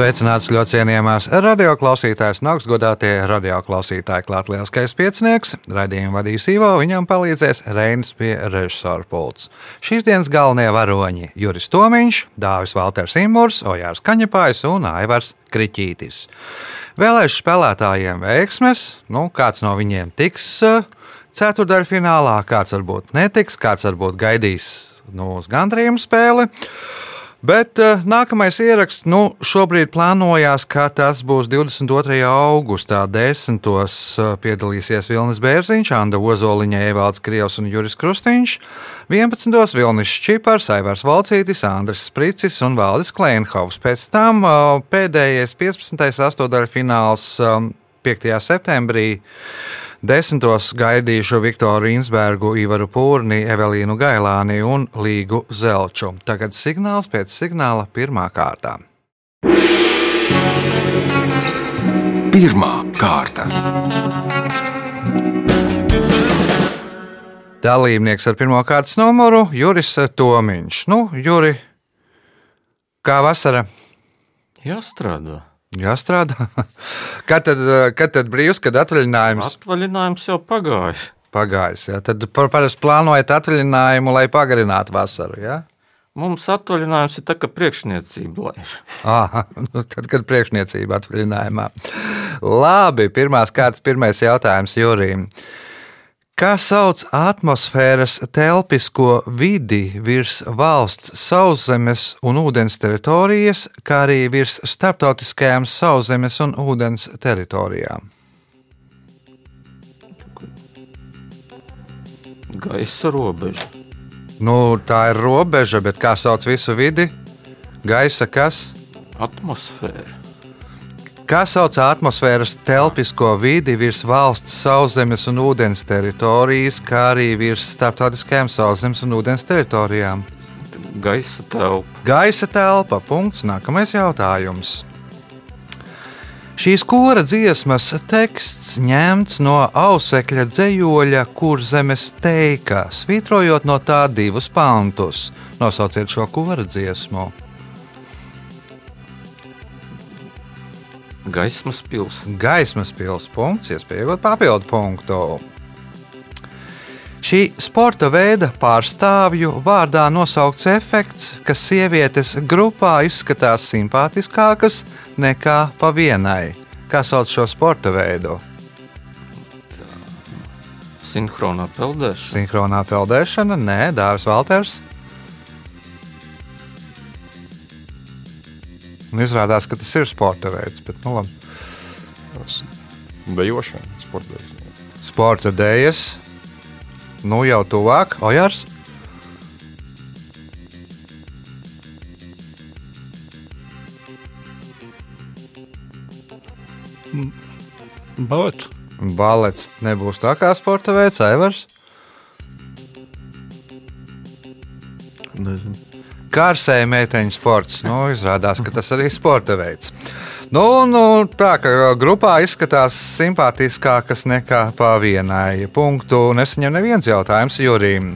Sveicināts ļoti cienījamās radioklausītājas, augstgadātie radioklausītāji, klāt lielskais piecinieks. Radījumu vadīs Ivo, viņam palīdzēs Reinis pie režisora pults. Šīs dienas galvenie varoņi - Juris Tomiņš, Dāvis Valters Imurs, Ojārs Kaņepājs un Aivars Kriķītis. Vēlēšu spēlētājiem veiksmes, nu, kāds no viņiem tiks uh, ceturdaļfinālā, kāds varbūt netiks, kāds varbūt gaidīs nu, uz gandrījumu spēli. Bet uh, nākamais ieraksts nu, šobrīd plānojās, ka tas būs 22. augustā. Desmitos uh, piedalīsies Vilnis Bērziņš, Anna Ozoliņa, Evalds Krievs un Juris Krustīņš. 11. Vilnis Čipars, Aivars Valcītis, Andris Spricis un Valdis Kleinhovs. Pēc tam uh, pēdējais 15. astotdaļfināls um, 5. septembrī. Desmitos gaidīšu Viktoru Insbergu, Ivaru Pūrni, Evelīnu Gailāni un Līgu Zelču. Tagad signāls pēc signāla pirmā kārtā. Pirmā kārta. Dalībnieks ar pirmā kārtas numuru Juris Tomiņš. Nu, Juri, kā vasara? Jāstrādā. Jāstrādā. kad, tad, kad tad brīvs, kad atvaļinājums? Atvaļinājums jau pagājis. Pagājis. Ja? Tad par, parasti plānojat atvaļinājumu, lai pagarinātu vasaru. Ja? Mums atvaļinājums ir tā, ka priekšniecība laiž. Ah, nu tad, kad priekšniecība atvaļinājumā. Labi, pirmās kārtas, pirmais jautājums Jurijam. Kā sauc atmosfēras telpisko vidi virs valsts sauszemes un ūdens teritorijas, kā arī virs starptautiskajām sauszemes un ūdens teritorijām? Gaisa robeža. Nu, tā ir robeža, bet kā sauc visu vidi? Gaisa kas? Atmosfēra. Kā sauc atmosfēras telpisko vidi virs valsts sauszemes un ūdens teritorijas, kā arī virs starptautiskajām sauszemes un ūdens teritorijām? Gaisa telpa. Gaisa telpa. Punkts. Nākamais jautājums. Šīs kora dziesmas teksts ņemts no ausekļa dzējoļa, kur zemes teika, svītrojot no tā divus pantus. Nosauciet šo kora dziesmu. Gaismas pilsēta. Gaismas pilsēta punkts, iespēja iegūt papildu punktu. Šī sporta veida pārstāvju vārdā nosaukts efekts, ka sievietes grupā izskatās simpātiskākas nekā pa vienai. Kā sauc šo sporta veidu? Sinhronā peldēšana. Sinhronā peldēšana, nē, Dārzs Valters. Un izrādās, ka tas ir sporta veids, bet nu labi. Dejošana, sporta veids. Sporta dēļas, nu jau tuvāk, Ojārs. Balets. Balets nebūs tā kā sporta veids, Aivars. Kārsēja meiteņu sports. Nu, izrādās, ka tas arī ir sporta veids. Nu, nu, tā kā grupā izskatās simpātiskākas nekā pa vienai punktu, nesaņem neviens jautājums Jurim.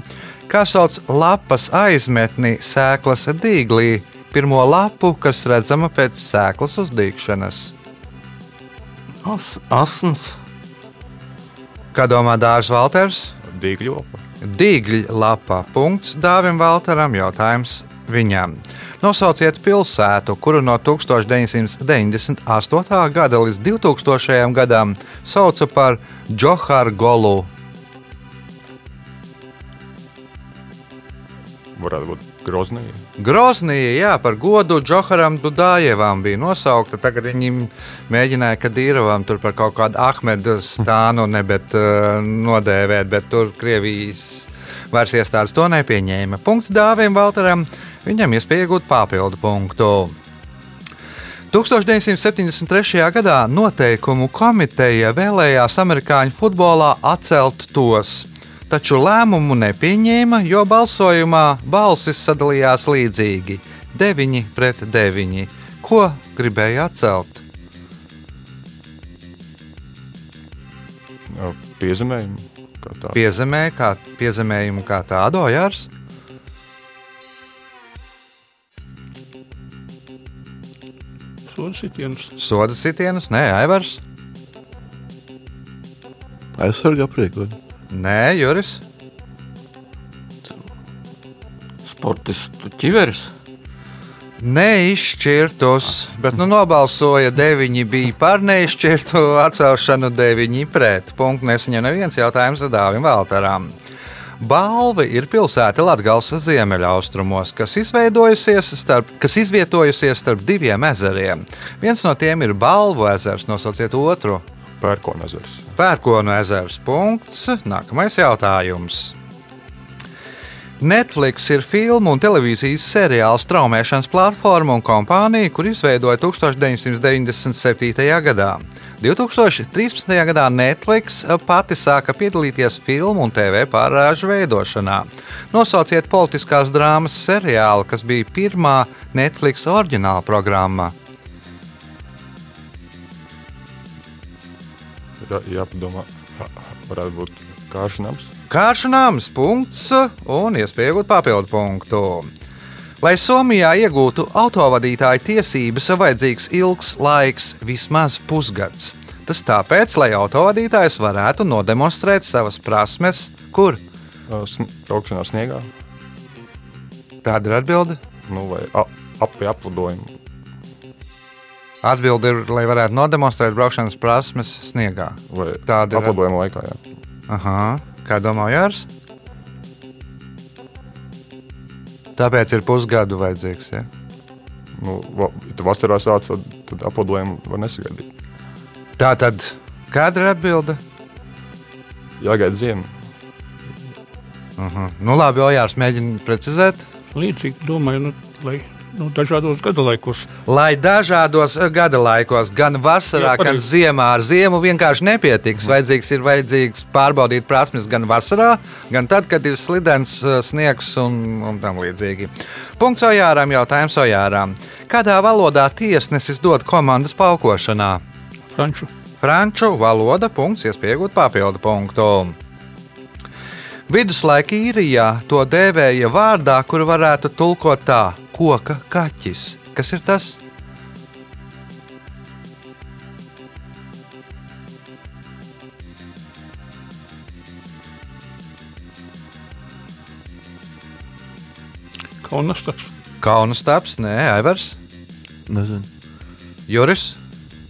Kā sauc lapas aizmetni sēklas dīglī, pirmo lapu, kas redzama pēc sēklas uzdīgšanas? As, asns. Kā domā Dārzs Valters? Dīgļopa. Dīgļa lapā. Punkts Dāvim Valteram. Jautājums viņam. Nosauciet pilsētu, kuru no 1998. gada līdz 2000. gadam sauca par Džohārgolu. Varētu būt Groznija. Groznija, jā, par godu Džoharam Dudājevam bija nosaukta. Tagad viņi mēģināja Kadīrovam tur par kaut kādu Ahmedu stānu nebet uh, nodēvēt, bet tur Krievijas varas iestādes to nepieņēma. Punkts Dāvim Valteram, viņam iespēja iegūt papildu punktu. 1973. gadā noteikumu komiteja vēlējās amerikāņu futbolā atcelt tos, taču lēmumu nepieņēma, jo balsojumā balsis sadalījās līdzīgi - 9 pret 9. Ko gribēja atcelt? Piezemējumu. kā tā. Piezemē, kā piezemējumu kā tādu, Ojārs. Soda sitiens. Soda sitienus, nē, Aivars. Aizsargā prieku. Nē, Juris. Sportistu ķiveres. Neizšķirtus, bet nu nobalsoja 9 bija par neizšķirtu atcelšanu, 9 pret. Punkts nesaņem neviens jautājums Dāvim Valtaram. Balvi ir pilsēta Latvijas ziemeļaustrumos, kas, starp, kas izvietojusies starp diviem ezeriem. Viens no tiem ir Balvu ezers, nosauciet otru. Pērkona ezers. Pērkonu ezers. Punkts. Nākamais jautājums. Netflix ir filmu un televīzijas seriāla straumēšanas platforma un kompānija, kur izveidoja 1997. gadā. 2013. gadā Netflix pati sāka piedalīties filmu un TV pārāžu veidošanā. Nosauciet politiskās drāmas seriālu, kas bija pirmā Netflix oriģināla programma. Jā, jāpadomā, varētu būt kāršanams. Kāršanāms punkts un iespēja iegūt papildu punktu. Lai Somijā iegūtu autovadītāja tiesības, vajadzīgs ilgs laiks, vismaz pusgads. Tas tāpēc, lai autovadītājs varētu nodemonstrēt savas prasmes, kur Braukšanā sniegā, tāda ir atbilde. nu, vai a- ap pie aplidojuma. Atbilde ir, lai varētu nodemonstrēt braukšanas prasmes sniegā. Vai Tāda ir- aplidojuma laikā, jā. Aha, kā domā Jārs? Tāpēc ir pusgadu vajadzīgs. Ja? Nu, va, ja tu vasarā sāc, tad, tad aplidojumu var nesagaidīt. Tā tad, kāda ir atbilde? Jāgaida ziema. Uh-huh. Nu, labi, Ojārs mēģina precizēt. Līdzīgi domāju, nu, lai nu, dažādos gada laikos. Lai dažādos eh, gada laikos, gan vasarā, Jā, gan pareizi. ziemā, ar ziemu vienkārši nepietiks. Vajadzīgs ir vajadzīgs pārbaudīt prasmes gan vasarā, gan tad, kad ir slidens eh, sniegs un, un tam līdzīgi. Punkts Ojāram, jautājums Ojāram. Kādā valodā tiesnesis dod komandas paukošanā? Franču Franču valoda, punkts, iespēja iegūt papildu punktu. Viduslaika īrijā to dēvēja vārdā, kuru varētu tulkot tā - koka kaķis. Kas ir tas? Kaunas taps. Kaunas taps, nē, Aivars, Nezinu. Juris,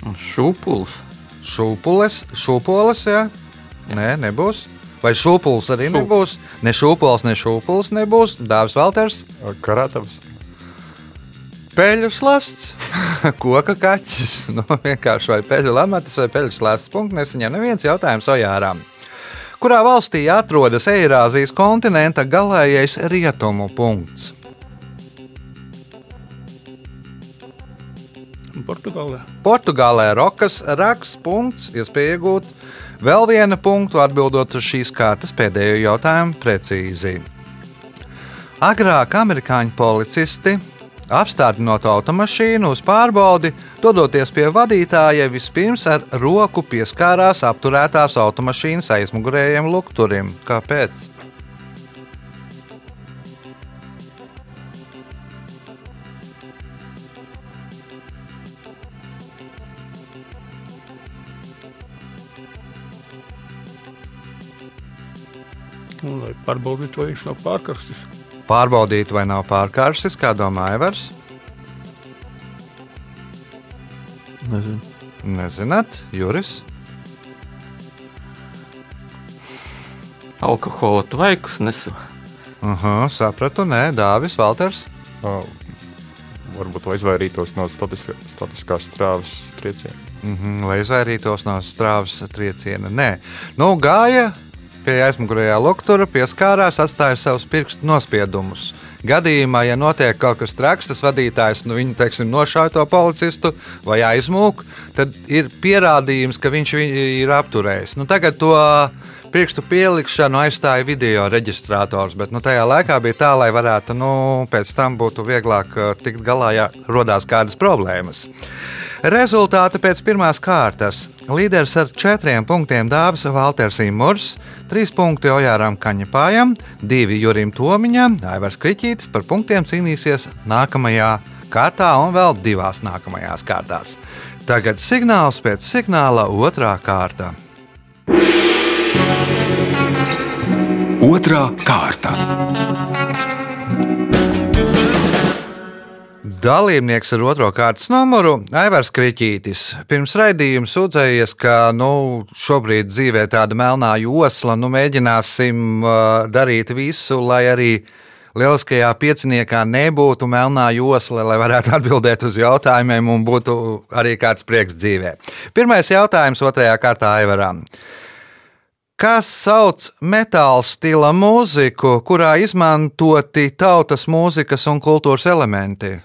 Šūpuls. Šūpulis, Šūpolis, jā. Nē, nebūs. Vai šūpulis arī nebūs? Ne šūpulis, ne šūpulis nebūs. Dāvis Valters, Ā, Karātavs. Peļu slasts, koka kaķis. Nu, vienkārši vai peļu lamatis vai peļu slasts. Punkts nesaņem neviens jautājums Ojārām. Kurā valstī atrodas Eirāzijas kontinenta galējais rietumu punkts? Portugālē. Portugālē rokas raksts punkts, iespēja iegūt vēl vienu punktu, atbildot uz šīs kārtas pēdējo jautājumu precīzi. Agrāk amerikāņu policisti apstādinot automašīnu uz pārbaudi, dodoties pie vadītāja, vispirms ar roku pieskārās apturētās automašīnas aizmugurējiem lukturim. Kāpēc? Nu, lai pārbaudītu, vai viņš nav pārkarstis. Pārbaudīt, vai nav pārkārsis, kā domā Evers. Nezinu. Nezināt, Juris. Alkohola tvaikus nesu. Aha, sapratu, nē, Dāvis, Valters. Ā, Varbūt lai izvairītos no statiska, statiskās strāvas trieciena. Mhm, lai izvairītos no strāvas trieciena. Nē, nu, gāja pie aizmugurējā loktura, pieskārās, atstāja savus pirkstu nospiedumus. Gadījumā, ja notiek kaut kas traks, tas vadītājs nu, viņu, teiksim, nošauj to policistu vai aizmūk, tad ir pierādījums, ka viņš viņu ir apturējis. Nu, tagad to pirkstu pielikšanu aizstāja video reģistrators, bet nu, tajā laikā bija tā, lai varētu nu, pēc tam būtu vieglāk uh, tikt galā, ja rodās kādas problēmas. Rezultāti pēc pirmās kārtas. Līderis ar četriem punktiem Dāvis Valters Imurs, trīs punkti Ojāram Kaņepājam, divi Jurim Tomiņam, Aivars Kriķītis par punktiem cīnīsies nākamajā kārtā un vēl divās nākamajās kārtās. Tagad signāls pēc signāla otrā kārta. Otra kārta. Dalībnieks ar otro kārtas numuru - Aivars Kriķītis. Pirms raidījuma sūdzējies, ka nu, šobrīd dzīvē tāda melnā josla, nu mēģināsim uh, darīt visu, lai arī lieliskajā pieciniekā nebūtu melnā josla, lai varētu atbildēt uz jautājumiem un būtu arī kāds prieks dzīvē. Pirmais jautājums otrajā kārtā Aivaram. Kas sauc metāla stila mūziku, kurā izmantoti tautas mūzikas un kultūras elementi?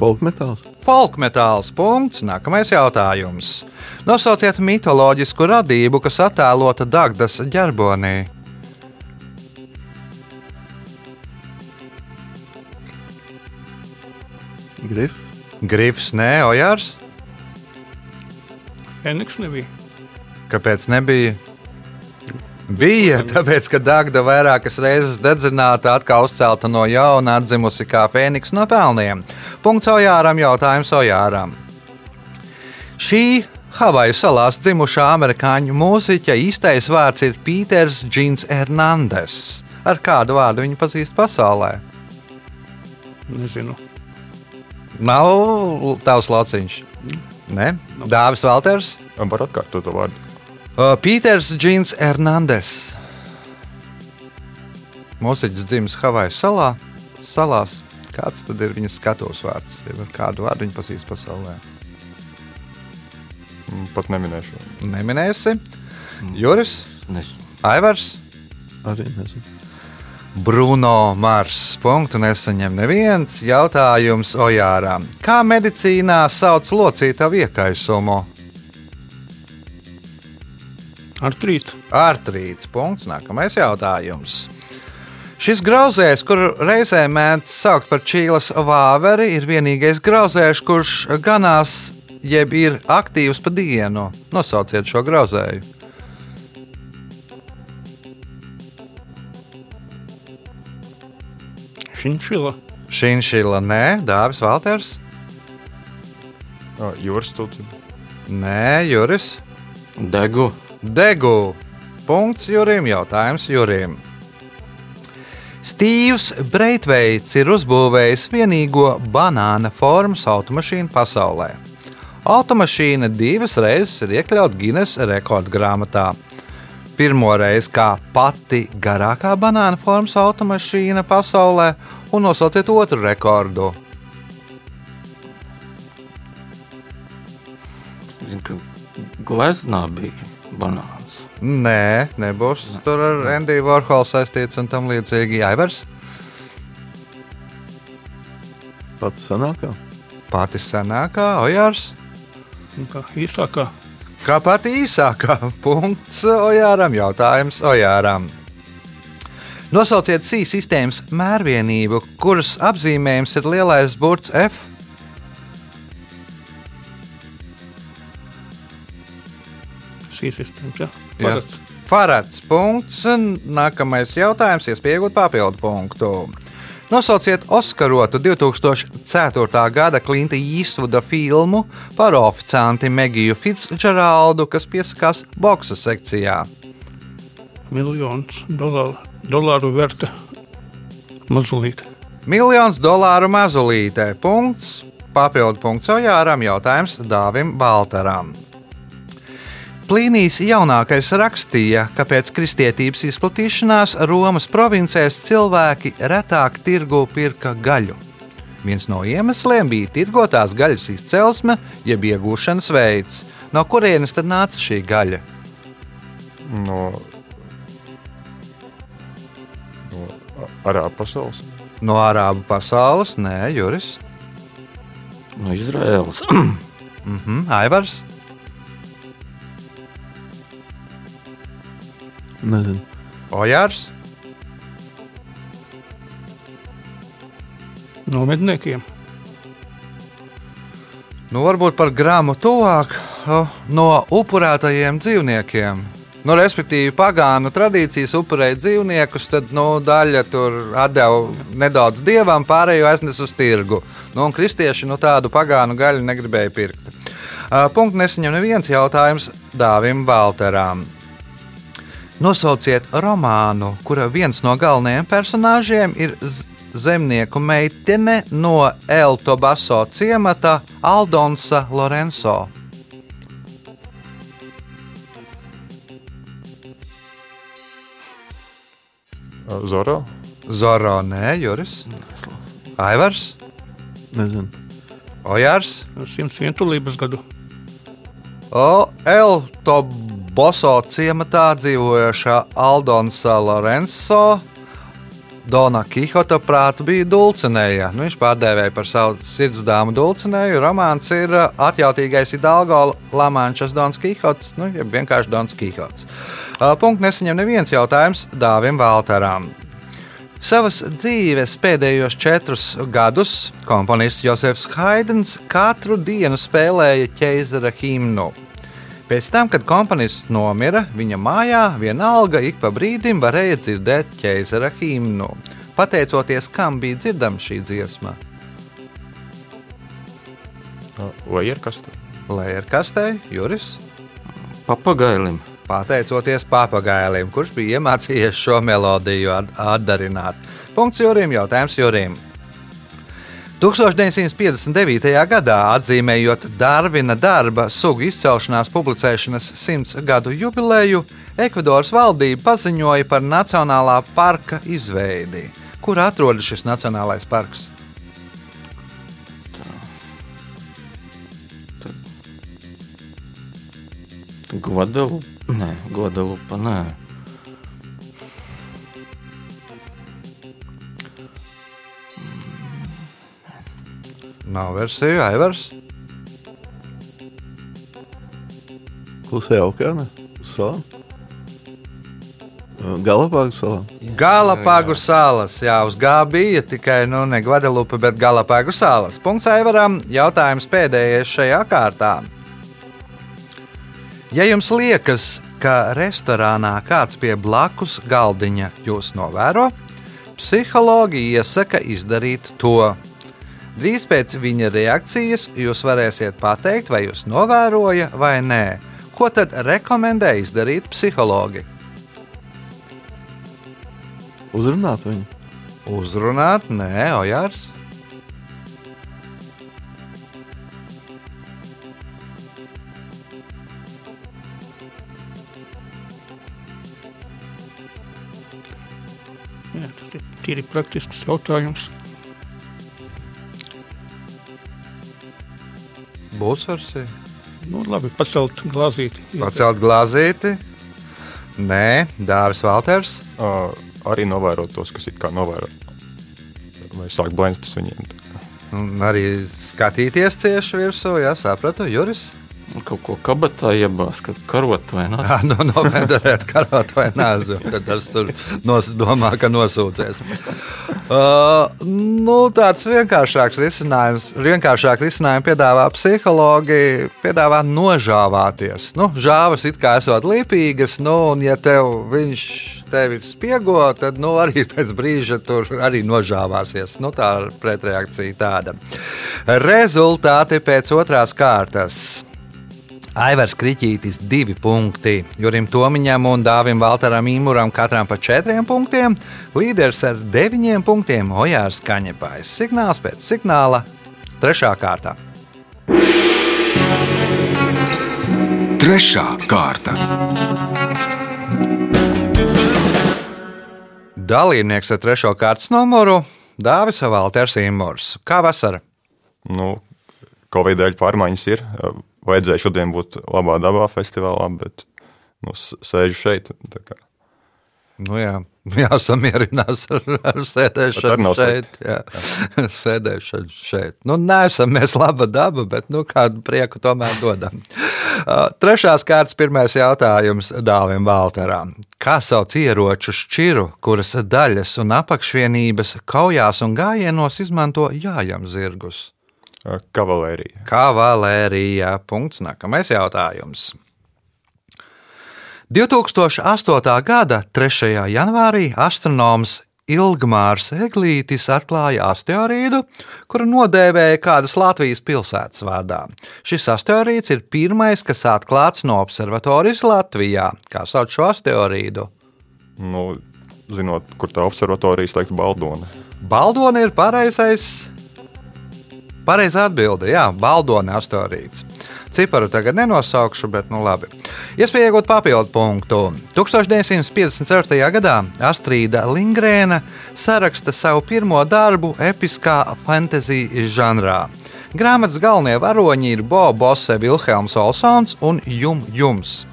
Folk metāls. Folkmetāls. Punkts. Nākamais jautājums. Nosauciet mitoloģisku radību, kas attēlota Dagdas ģerbonī. Grifs. Grifs, nē, Ojārs. Feniks nebija. Kāpēc nebija? Bija, tāpēc, ka Dagda vairākas reizes dedzināta, atkal uzcelta no jauna, atzimusi kā fēniks no pelniem. Punkts Ojāram, jautājums Ojāram. Šī Havaju salās dzimušā amerikāņu mūziķa īstais vārds ir Pīters Džins Hernandez. Ar kādu vārdu viņu pazīst pasaulē? Nezinu. Nav tavs lauciņš. Nē, Dāvis Valters. Var atkārtot to vārdu. Uh, Pīters Džins Hernandez. Mūziķis dzimis Havaju salā, salās. Kāds tad ir viņa skatuves vārds? Jeb ar kādu vārdu viņa pazīst pasaulē? Mm, Pat neminēšu. Neminēsi. Juris, Nezinu. Aivars, Arī nezinu. Bruno Mars. Punktu nesaņem neviens jautājums Ojāram. Kā medicīnā sauc locītavu iekaisumu? Ar trīs. Artrīts. Punkts. Nākamais jautājums. Šis grauzējs, kuru reizē mēdz saukt par čīlas vāveri, ir vienīgais grauzējs, kurš ganās, jeb ir aktīvs pa dienu. Nosauciet šo grauzēju. Šinčila. Šinšila, nē, Dāvis Valters, Jūras tūlīt. nē, Juris, Degu. Degu. Punkts Jurim, jautājums Jurim. Stīvs Breitveits ir uzbūvējis vienīgo banāna formas automašīnu pasaulē. Automašīna divas reizes ir iekļauta Guinness rekordgrāmatā. Pirmo reizi kā pati garākā banāna formas automašīna pasaulē, un nosauciet otru rekordu. Gleznā bija banāns. Nē, nebūs. Tur ar Endiju Vorholu saistīts un tam līdzīgi Aivars. Pats senākā. Pati senākā, Ojārs. Nu, kā īsākā. Kā pati īsākā punkts Ojāram, jautājums Ojāram. Nosauciet SI sistēmas mērvienību, kuras apzīmējums ir lielais burts F. Šīs sistēmas. Jā. Jā. Parats. Farats punkts. Nākamais jautājums, iespējot papildu punktu. Nosauciet Oskarotu 2004. gada Klimta Īsvuda filmu par oficianti Megiju Fitzgeraldu, kas piesakās boxa sekcijā. Miljons dolāru, dolāru vērta mazulīte. Miljons dolāru mazulītē. Punkts. Papildu punkts Ojāram, jautājums Dāvim Baltaram. Plīnijas jaunākais rakstīja, ka pēc kristietības izplatīšanās Romas provincēs cilvēki retāk tirgu pirka gaļu. Viens no iemesliem bija tirgotās gaļas izcelsme, jeb iegūšanas veids. No kurienes tad nāca šī gaļa? No, no Arābu pasaules. No Arābu pasaules, nē, Juris, No Izraēlas. mhm, Aivars, Nezinu. Ojārs, No medniekiem. nu varbūt par grāmu tuvāk no upurētajiem dzīvniekiem. Nu, respektīvi, pagānu tradīcijas upurēt dzīvniekus, tad nu, daļa tur deva nedaudz dievam, pārējo aiznes uz tirgu. Nu, un kristieši nu, tādu pagānu gaļu negribēja pirkt. Uh, Punkts nesaņem neviens jautājums Dāvim Valteram. Nosauciet romānu, kura viens no galvenajiem personāžiem ir zemnieku meitene no Elto Baso ciemata Aldonsa Lorenzo. Zoro. Zoro, nē, Juris, Aivars, Nezinu. Ojārs, 101 tulības gadu. O, Elto Baso ciematā dzīvojošā Aldonsa Lorenzo. Dona Kihota prātu bija Dulcinēja. Nu, viņš pārdēvēja par savu sirdsdāmu Dulcinēju. Romāns ir uh, atjautīgais Idalgo Lamančas Dons Kihots, nu, jeb vienkārši Dons Kihots. Uh, Punkts nesaņem neviens jautājums Dāvim Valteram. Savas dzīves pēdējos četrus gadus komponists Josefs Haidens katru dienu spēlēja ķeizara himnu. Pēc tam, kad komponists nomira, viņa mājā vienalga ik pa brīdim varēja dzirdēt ķeizara himnu. Pateicoties, kam bija dzirdama šī dziesma, Vai ir kas tur? Lērkastē, Juris. Papagailim. Pateicoties papagailim, kurš bija iemācījies šo melodiju at- atdarināt. Punkts Jurim, jautājums Jurim. 1959. gadā, atzīmējot Darvina darba sugu izcelšanās publicēšanas simts gadu jubileju, Ekvadoras valdība paziņoja par Nacionālā parka izveidi. Kur atrodas šis Nacionālais parks? Guadalupa. Nē, Guadalupa. Nē. Nav versija, Aivars. Klusajā okeānā? Uz salām? Galapāgu salām. Galapāgu salas, jā, uz G bija tikai nu, ne Guadalupe, bet Galapāgu salas. Punkts Aivaram. Jautājums pēdējais šajā kārtā. Ja jums liekas, ka restorānā kāds pie blakus galdiņa jūs novēro, psihologi iesaka izdarīt to. Drīz pēc viņa reakcijas jūs varēsiet pateikt, vai jūs novēroja vai nē. Ko tad rekomendē izdarīt psihologi? Uzrunāt viņu. Uzrunāt, nē, Ojārs. Jā, tas ir tīri praktisks jautājums. Būs versija. Nu, labi, pacelt glāzīti. Pacelt glāzīti. Nē, Dārzs Valters. Uh, arī novērot tos, kas it kā novēro. Vai sāk uz viņiem. Un arī skatīties cieši virsū, jā, sapratu, Juris. Kaut ko kabatā iebāzt, kad karot vai nē. Jā, no novērtēt, karot vai nāzu. Tad tas tur nos, domā, ka nosūdzēs. Uh, nu, tāds vienkāršāks risinājums, vienkāršāk risinājumu piedāvā psihologi, piedāvā nožāvāties. Nu, žāvas it kā esot lipīgas, nu, un ja tev viņš tevi spiego, tad nu, arī pēc brīža tur arī nožāvāsies. Nu, tā ir pretreakcija tāda. Rezultāti pēc otrās kārtas. Aivars Kriņķītis, divi punkti. Jurim Tomiņam un Dāvim Valteram Īmuram katram pa četriem punktiem. Līderis ar deviņiem punktiem Ojārs Kaņepājs. Signāls pēc signāla trešā kārta. Trešā kārta. Dalībnieks ar trešo kārtas numuru - Dāvis Valters Īmurs. Kā vasara? Nu, Covid dēļ pārmaiņas ir. Vajadzēja šodien būt labā dabā festivālā, bet nu, sēžu šeit. Nu, jā, jāsamierinās ar, ar sēdēšanu nav šeit. Jā, sēdēšanu šeit. Nu, neesam mēs laba daba, bet nu, kādu prieku tomēr dodam. Uh, Trešās kārtas pirmais jautājums Dāvim Valteram. Kā sauc ieroču šķiru, kuras daļas un apakšvienības kaujās un gājienos izmanto jājam zirgus? Kavalērija. Kavalērija. Punkts. Nākamais jautājums. 2008. gada 3. janvārī astronoms Ilgmārs Eglītis atklāja asteroīdu, kuru nodēvēja kādas Latvijas pilsētas vārdā. Šis asteroīds ir pirmais, kas atklāts no observatorijas Latvijā. Kā sauc šo asteroīdu? Nu, zinot, kur tā observatorija slēgta Baldona. Baldoni ir pareizais. Pareizā atbilde, jā, Baldoni asteroīds. Ciparu tagad nenosaukšu, bet nu labi. Iespēja iegūt papildu punktu. 1954. gadā Astrīda Lingrēna saraksta savu pirmo darbu episkā fantasy žanrā. Grāmatas galvenie varoņi ir Bo Bosse, Vilhelms Olsons un Jum Jums.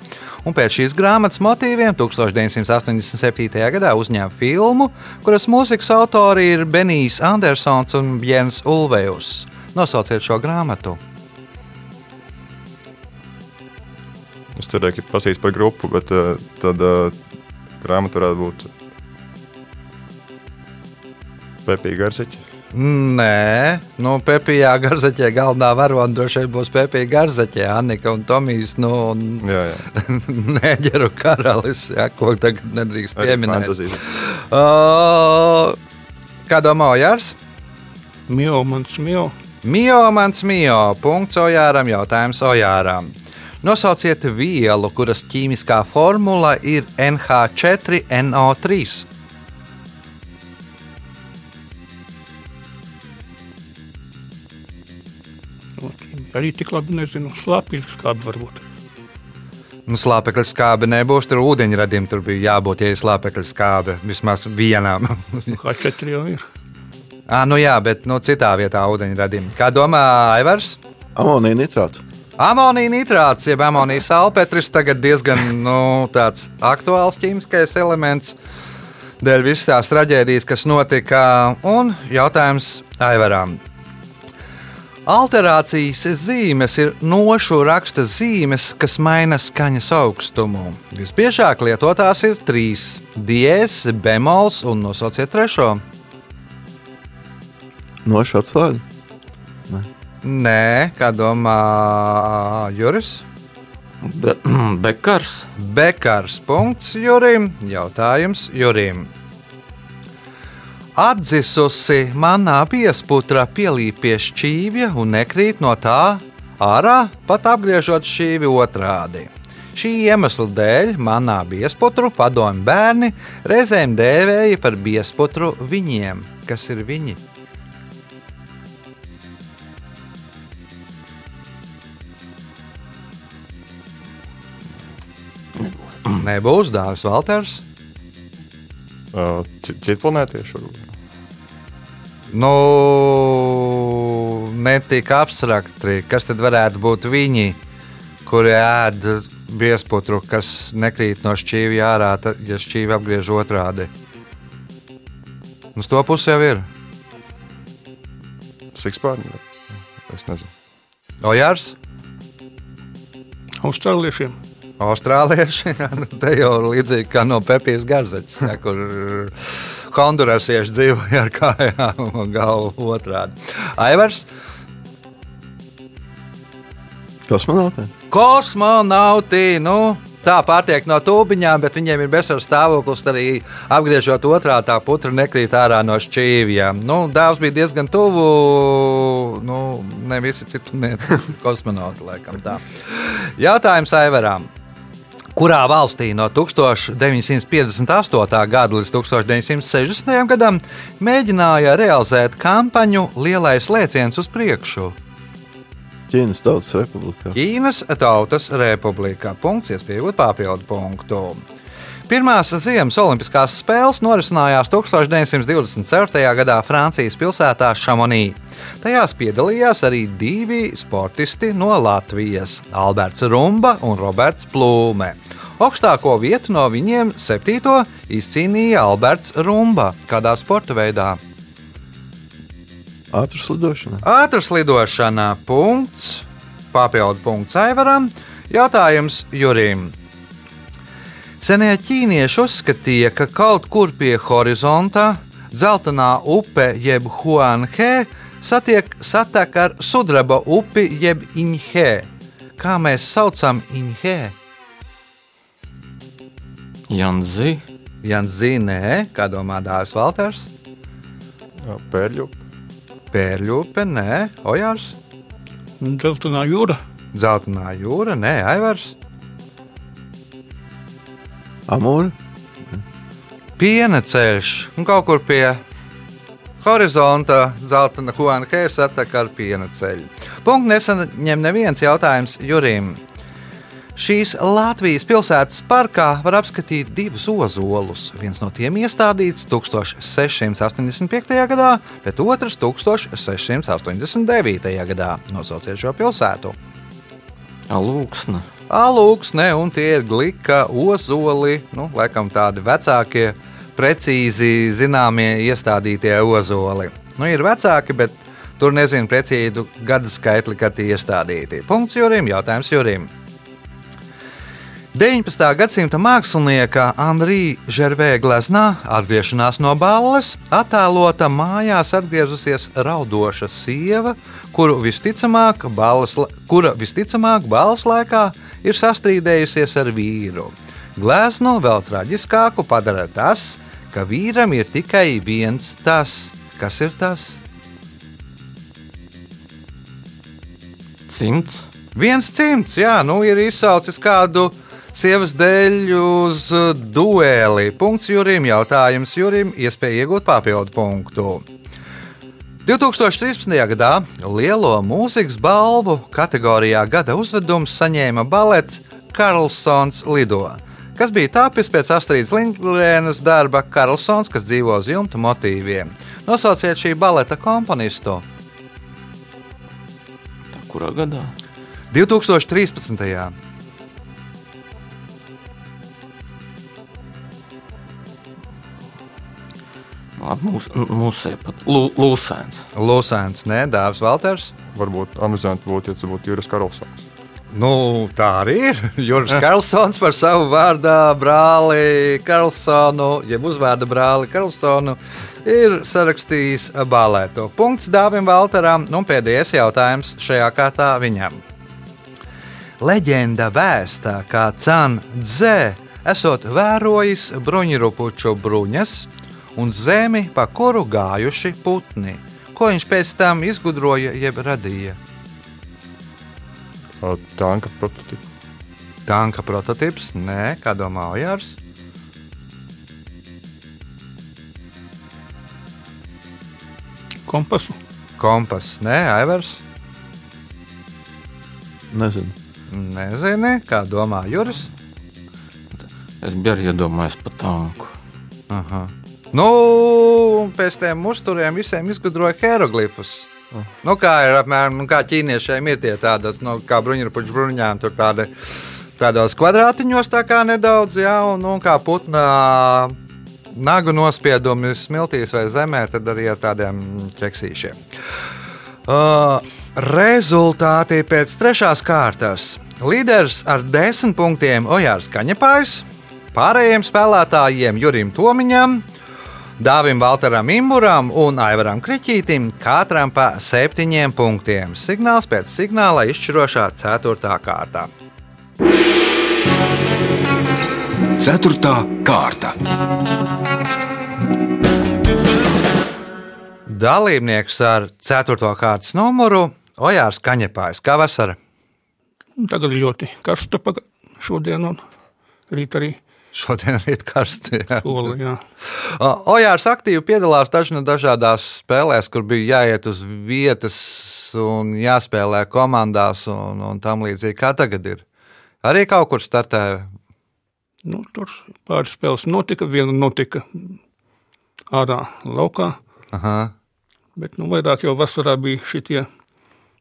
Un pēc šīs grāmatas motīviem 1987. gadā uzņēma filmu, kuras mūzikas autori ir Benijs Andersons un Jens Ulvejus. Nosauciet šo grāmatu. Es cerēju, ka prasīs par grupu, bet uh, tad uh, grāmata varētu būt Pepija Garseķa. Nē, nu, Pepijā Garzaķē galvenā varone droši vien būs Pepija Garzaķē, Annika un Tomijs. Nu, un Jā, jā. Neģeru karalis, ja, ko tagad nedrīkst pieminēt. Uh, kā domā Jārs? Mio, mans mio. Mio, mans mio, punkts Ojāram, jautājums Ojāram. Nosauciet vielu, kuras ķīmiskā formula ir NH4NO3. Nu, Arī tik labi nezinu, slāpīgs kāda varbūt. Nu, slāpekļa skābe nebūs, tur ūdeņradim tur bija jābūt, ja ir slāpekļa skābe vismaz vienam. Kā četri jau ir. Ah, nu jā, bet nu, citā vietā ūdeņradim. Kā domā Aivars? Amonija nitrāts. Amonija nitrāts, jeb amonija salpetris, tagad diezgan nu, aktuāls ķīmiskais elements. Dēļ visas tās traģēdijas, kas notika, un jautājums Aivaram. Alterācijas zīmes ir nošu raksta zīmes, kas maina skaņas augstumu. Visbiežāk lietotās ir trīs - diēs, bemols un nosauciet trešo. Nošu atslēga. Nē, kā domā Juris? Be, bekars. Bekars. Punkts Jurim. Jautājums Jurim. Atdzisusi manā piesputra pielīp pie šķīvja un nekrīt no tā ārā, pat apgriežot šķīvi otrādi. Šī iemesla dēļ manā biesputru padomju bērni reizēm dēvēja par biesputru viņiem, kas ir viņi. Nebūs dāvis Valters. Uh, ci- Citu planētiešu varbūt. Nu, ne tik abstrakti. Kas tad varētu būt viņi, kuri ēd biesputru, kas nekrīt no šķīvja ārā, tad, ja šķīvi apgriež otrādi? Uz to pusi jau ir. Sikspārņi. Es nezinu. Ojārs, Austrāliešiem. Austrālieši. nu, Te jau līdzīgi kā no Pepijas garzeķis, ja, kur hondurasieši dzīvoja ar kājām un galvu otrādi. Aivars, Kosmonauti. kosmonauti. Nu, tā pārtiek no tūbiņām, bet viņiem ir bezsvaru stāvoklis. Arī apgriežot otrā, tā putra nekrīt ārā no šķīvjiem. Nu, dēls bija diezgan tuvu. Nu, ne visi citi ne, kosmonauti, laikam tā. Jautājums Aivaram. Kurā valstī no 1958. gada līdz 1960. gadam mēģināja realizēt kampaņu Lielais lēciens uz priekšu? Ķīnas Tautas Republikā. Ķīnas Tautas Republikā. Punkts, iespējot papildu punktu. Pirmās Ziemas Olimpiskās spēles norisinājās 1924. gadā Francijas pilsētā Šamonī. Tajās piedalījās arī divi sportisti no Latvijas - Alberts Rumba un Roberts Plūme. Augstāko vietu no viņiem, septīto, izcīnīja Alberts Rumba. Kādā sporta veidā? Ātras lidošanā. Ātras lidošanā punkts, papildu punkts Aivaram. Jautājums Jurim. Senie ķīnieši uzskatīja, ka kaut kur pie horizonta dzeltenā upe jeb Huanhe satiek satek ar sudraba upi jeb Inhe. Kā mēs saucam Inhe? Janzi, Jans Zīnē, kā domā Dārzs Valters? Jā, Pērļu. Pērļupe, nē, Ojārs, Dzeltenā jūra. Zeltainā jūra, nē, Aivars. Amūra. piena ceļš un kaut kur pie horizonta zeltaina Huanhēra satek ar piena ceļu. Punkts nesaņem neviens jautājums Jurim. Šīs Latvijas pilsētas parkā var apskatīt divus ozolus. Viens no tiem iestādīts 1685. gadā, bet otrs 1689. gadā. Nosauciet šo pilsētu. Alūksna, Alūksne, un tie ir glika, ozoli, nu, laikam tādi vecākie, precīzi zināmie iestādītie ozoli. Nu, ir vecāki, bet tur nezinu precīzi gada skaitli, kad tie iestādīti. Punkts Jurim, jautājums Jurim. 19. gadsimta mākslinieka Andrija Žervē gleznā atgriešanās no balles attēlota mājās atgriezusies raudoša sieva, kuru visticamāk balles, kura visticamāk balles laikā ir sastrīdējusies ar vīru. Glezno vēl traģiskāku padara tas, ka vīram ir tikai viens tas. Kas ir tas? cimds, Viens cimds, jā, nu ir izsaucis kādu sievas dēļ uz uh, dueli. Punkts Jurim, jautājums Jurim, iespēja iegūt papildu punktu. 2013. gadā lielo mūzikas balvu kategorijā Gada uzvedums saņēma balets Karlsons Lido, kas bija tapis pēc Astrīdas Lindgrēnas darba Karlsons, kas dzīvo uz jumta motīviem. Nosauciet šī baleta komponistu kurā gadā? 2013. Labi, mūs, mūsē pat Lū- Lūsēns. Lūsēns, nē, Dārzs Valters. Varbūt amizanti būtu, ja tas būtu Juris Karlsons. Nu, tā arī ir. Juris Karlsons par savu vārdu brāli Karlsonu, jeb uzvārdu brāli Karlsonu, ir sarakstījis balētu. Punkts Dāvim Valteram, un pēdējais jautājums šajā kārtā viņam. Leģenda vēsta, ka Cāna Dzē esot vērojis bruņurupuču bruņas un zemi, pa kuru gājuši putni. Ko viņš pēc tam izgudroja jeb radīja? Tanka prototyps. Tanka prototyps, nē, kā domā Ojārs. Kompasu. Kompass, nē, Aivars. Nezinu. Nezini, kā domā Juris. Es biju arī iedomājies par tanku. Aha. Nu, un pēc tam uzturiem visiem izgudroja hieroglifus. Nu, kā ir apmēram nu, kā ķīniešiem, ir tie tādas, nu, kā bruņurupuču bruņām, tur tādi, tādos kvadrātiņos tā kā nedaudz, jā, un, un kā putnā nagu nospiedumi smiltīs vai zemē, tad arī ar tādiem ķeksīšiem. Uh, rezultāti pēc trešās kārtas. Līderis ar desmit punktiem Ojārs Kaņepājs, pārējiem spēlētājiem Jurim Tomiņam, Dāvim Valteram Imburam un Aivaram Kriķītim katram pa septiņiem punktiem. Signāls pēc signāla izšķirošā ceturtā kārtā. Ceturtā kārta. Dalībnieks ar ceturto kārtas numuru Ojārs Kaņepājs. Kā vasara? Tagad ir ļoti karsta paga- šodien un rīt arī Šodien ir karsts. jā. soli. Jā. Ojārs aktīvi piedalās dažna dažādās spēlēs, kur bija jāiet uz vietas un jāspēlē komandās un, un tam līdzīgi. Kā tagad ir? Arī kaut kur startēja. Nu, tur pāris spēles notika, viena notika ārā laukā, Aha. bet nu, vairāk jau vasarā bija šitie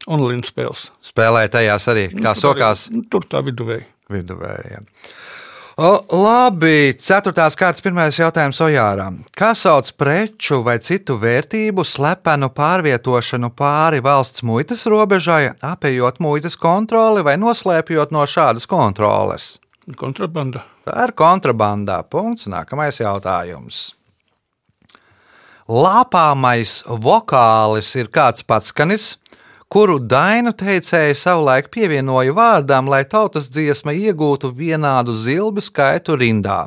online spēles. Spēlēja tajās arī, kā Nu, sokās Arī, nu, tur tā viduvēji. viduvējiem. O, labi, ceturtās kārtas pirmais jautājums Ojāram. Kā sauc preču vai citu vērtību slepenu pārvietošanu pāri valsts muitas robežai, apējot muitas kontroli vai noslēpjot no šādas kontroles? Kontrabanda. Tā ir kontrabandā. Punkts. Nākamais jautājums. Lāpāmais vokālis ir kāds patskanis, kuru dainu teicēji savulaik pievienoja vārdam, lai tautas dziesma iegūtu vienādu zilbu skaitu rindā.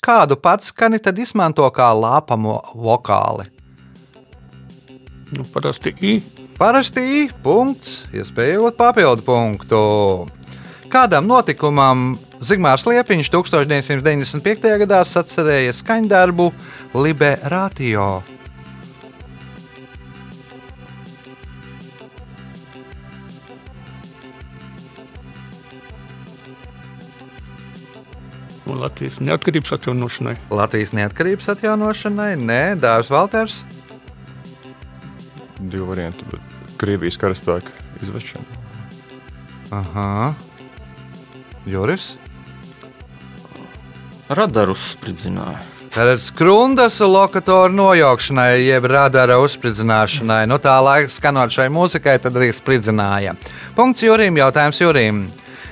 Kādu patskani tad izmanto kā lāpamo vokāli? Nu, parasti I. Parasti I punkts, iespējot papildu punktu. Kādam notikumam Zigmārs Liepiņš 1995. gadā sacerēja skaņdarbu Liberātio. Un Latvijas neatkarības atjaunošanai. Latvijas neatkarības atjaunošanai, nē, Dārzs Valters. Divi varianti, bet Krievijas karaspēka izvešana. Aha. Juris. Radaru spridzināja. Tātad skrundas lokatoru nojaukšanai, jeb radara uzspridzināšanai. Nu, tā laika skanot šai mūzikai, tad arī spridzināja. Punkts Jurim, jautājums Jurim.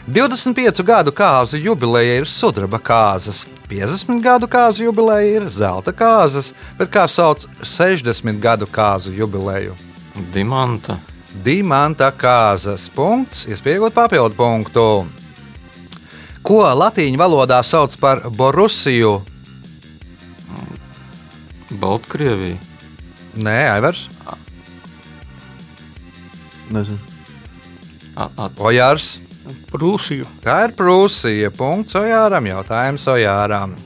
25 gadu kāzu jubileja ir sudraba kāzas, 50 gadu kāzu jubileja ir zelta kāzas, bet kā sauc 60 gadu kāzu jubileju? Dimanta. Dimanta kāzas. Punkts, iespējot papildu punktu. Ko latīņu valodā sauc par Borusiju? Baltkrievija. Nē, Aivars, Nezinu. Ojārs. Prūsiju. Tā ir Prūsija. Punkts Ojāram. Jautājums Ojāram.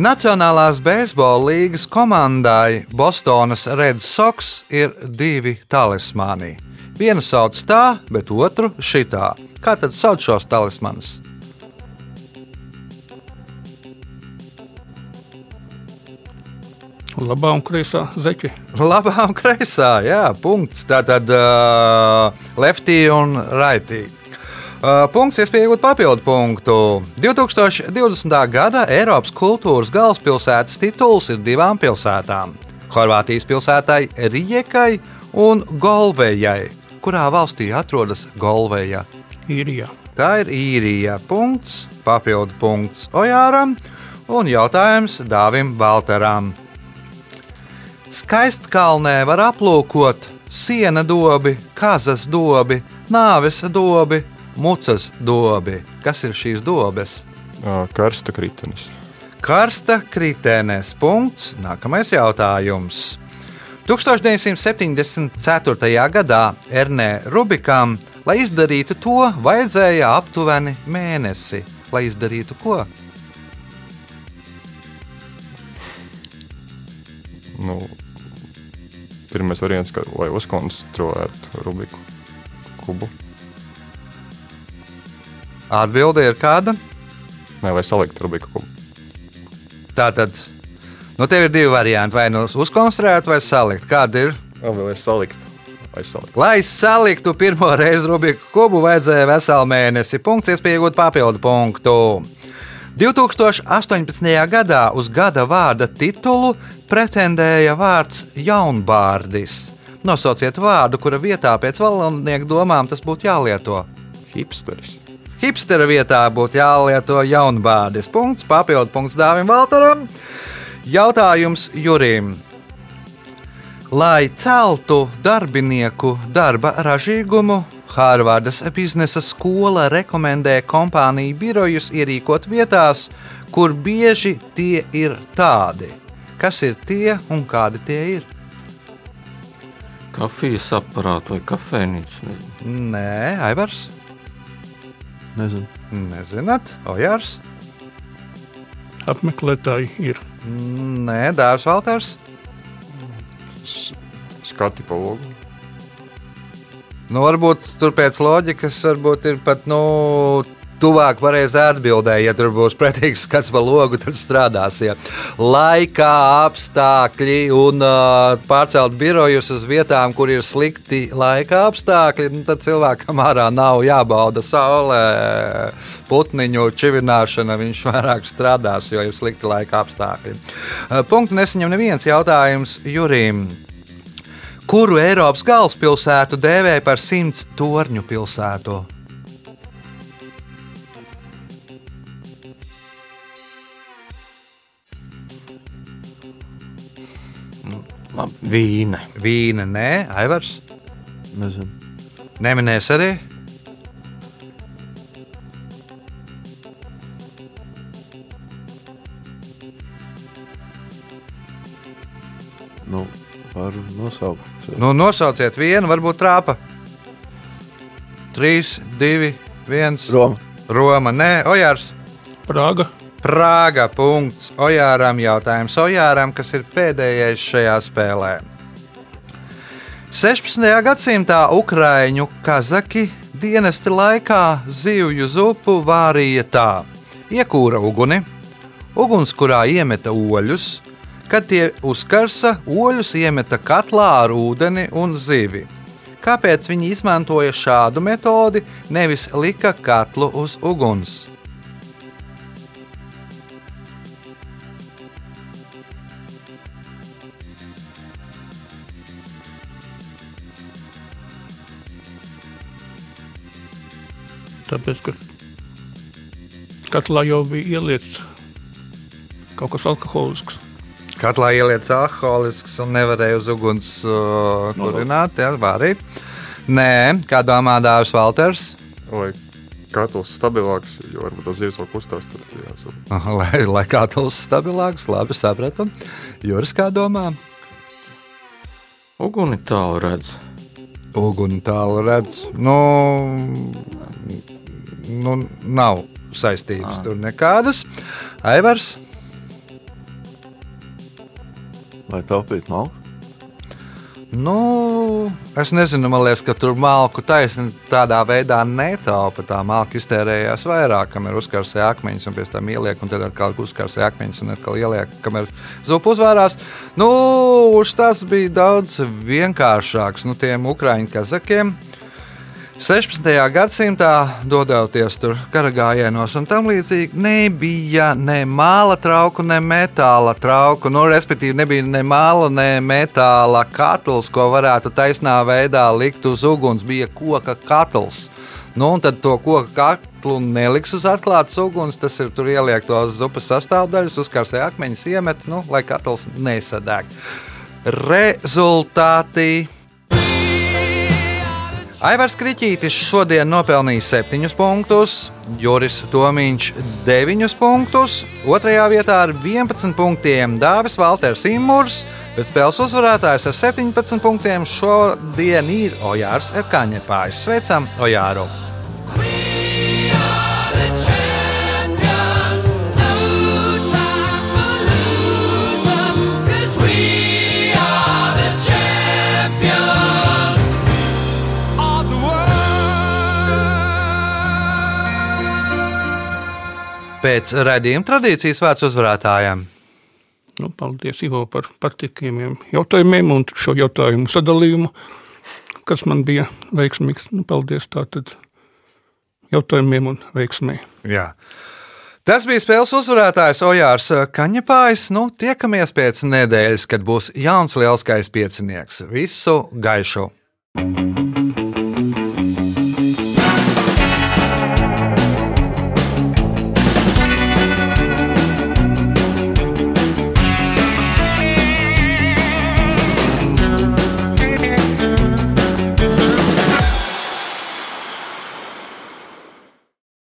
Nacionālās beisbola līgas komandai Bostonas Red Sox ir divi talismani. Vienu sauc tā, bet otru šitā. Kā tad sauc šos talismanus? Labā un kreisā zeķe. Labā un kreisā, jā, punkts. Tātad uh, lefty un righty. Uh, punkts, iespējot papildu punktu. 2020. gada Eiropas kultūras galvaspilsētas tituls ir divām pilsētām - Horvātijas pilsētai Rijekai un Golvējai. Kurā valstī atrodas Golvēja? Īrijā. Tā ir īrija. Punkts, papildu punkts Ojāram un jautājums Dāvim Baltaram. Skaistkalnē var aplūkot siena dobi, kazas dobi, nāves dobi, mucas dobi. Kas ir šīs dobes? Karsta kritenis. Karsta kritenes. Punkts. Nākamais jautājums. 1974. gadā Ernē Rubikam, lai izdarītu to, vajadzēja aptuveni mēnesi. Lai izdarītu ko? Nu, pirmais variants, ka, lai uzkonstruētu Rubiku kubu. Atbilde ir kāda? Nē, lai saliktu Rubiku kubu. Tā tad, nu, tev ir divi varianti. Vai nu uzkonstruēt, vai salikt. Kāda ir? Labi, lai saliktu. Lai saliktu. Lai saliktu pirmo reizi Rubiku kubu, vajadzēja veselu mēnesi. Punkts, iespēja iegūt papildu punktu. 2018. gadā uz gada vārda titulu pretendēja vārds jaunbārdis. Nosauciet vārdu, kura vietā pēc valodnieku domām tas būtu jālieto. Hipsteris. Hipstera vietā būtu jālieto jaunbārdis. Punkts, papildu punkts Dāvim Valtaram. Jautājums Jurim. Lai celtu darbinieku darba ražīgumu, Hārvardas biznesa skola rekomendē kompāniju birojus ierīkot vietās, kur bieži tie ir tādi. Kas ir tie un kādi tie ir? Kafijas aparāts vai kafejnīca. Nē, Aivars. Nezinu. Nezināt, Ojārs. Apmeklētāji ir. Nē, Dārzs Valters. Skati pa logu. Nu, varbūt tur pēc loģikas varbūt ir pat nu, tuvāk pareizai atbildēji. Ja tur būs pretīgs skats pa logu, tad strādās. Ja. Laika apstākļi un uh, pārcelt birojus uz vietām, kur ir slikti laika apstākļi, nu, tad cilvēkam ārā nav jābauda saulē. Putniņu čivināšana viņš vairāk strādās, jo ir slikti laika apstākļi. Uh, punktu nesaņem neviens jautājums Jurim. Kuru Eiropas galvaspilsētu dēvē par simts torņu pilsētu? Labi, vīne. Vīna, nē, Aivars. Nezinu. Neminēs arī. Nu, var nosaukt. Nu, nosauciet vienu, varbūt trāpa. 3, 2, 1. Roma. Roma, nē, Ojārs. Prāga. Prāga. Punkts Ojāram. Jautājums Ojāram, kas ir pēdējais šajā spēlē. 16. gadsimtā Ukrāņu kazaki dienesta laikā zivju zupu vārīja tā: iekūra uguni, ugunskurā iemeta oļus, kad tie uzkarsa, oļus iemeta katlā ar ūdeni un zivi. Kāpēc viņi izmantoja šādu metodi, nevis lika katlu uz uguns? Tāpēc, ka katlā jau bija ieliets kaut kas alkoholisks. Katlā ieliec alkoholisks un nevarēja uz uguns uh, kurināt, jā, varēja. Nē, kā domā Dārzs Valters? Lai katls stabilāks, jo varbūt tas zivs vēl kustās. Tad, jā, Aha, Lai, lai katls stabilāks, labi sapratu. Juris, kā domā? Uguni tālu redz. Uguni tālu redz. Nu, nu nav saistības tur nekādas. Aivars, Lai taupītu malku. nu, es nezinu, man liekas, ka tur malku taisni tādā veidā netaupa. Tā malka iztērējās vairāk, kamēr uzkarsēja akmeņus un pēc tam ieliek, un tad atkal uzkarsēja akmeņus un atkal ieliek, kamēr zupa uzvārās. Nu, tas bija daudz vienkāršāks nu, tiem ukrāņu kazakiem. 16. gadsimtā, dodoties tur karagājienos un tam līdzīgi, nebija ne māla trauku, ne metāla trauku. Nu, respektīvi, nebija ne māla, ne metāla katls, ko varētu taisnā veidā likt uz uguns. Bija koka katls. Nu, un tad to koku katlu neliks uz atklātas uguns. Tas ir tur ieliek to zupas sastāvdaļas, uzkarsē akmeņus, iemet, nu, lai katls nesadeg. Rezultāti. Aivars Kriņķītis šodien nopelnīja 7 punktus, Juris Tomiņš 9 punktus, 2. vietā ar 11 punktiem Dāvis Valters Imūrs, bet spēles uzvarētājs ar 17 punktiem šodien ir Ojārs Kaņepājs. Sveicam Ojāru! Pēc raidījuma tradīcijas vārds uzvarētājiem. Nu, paldies, Ivo, par patīkamiem jautājumiem un šo jautājumu sadalījumu, kas man bija veiksmīgs. Nu, paldies tātad jautājumiem un veiksmē. Jā. Tas bija spēles uzvarētājs Ojārs Kaņepājs. Nu, tiekamies pēc nedēļas, kad būs jauns lielskais piecinieks. Visu gaišu!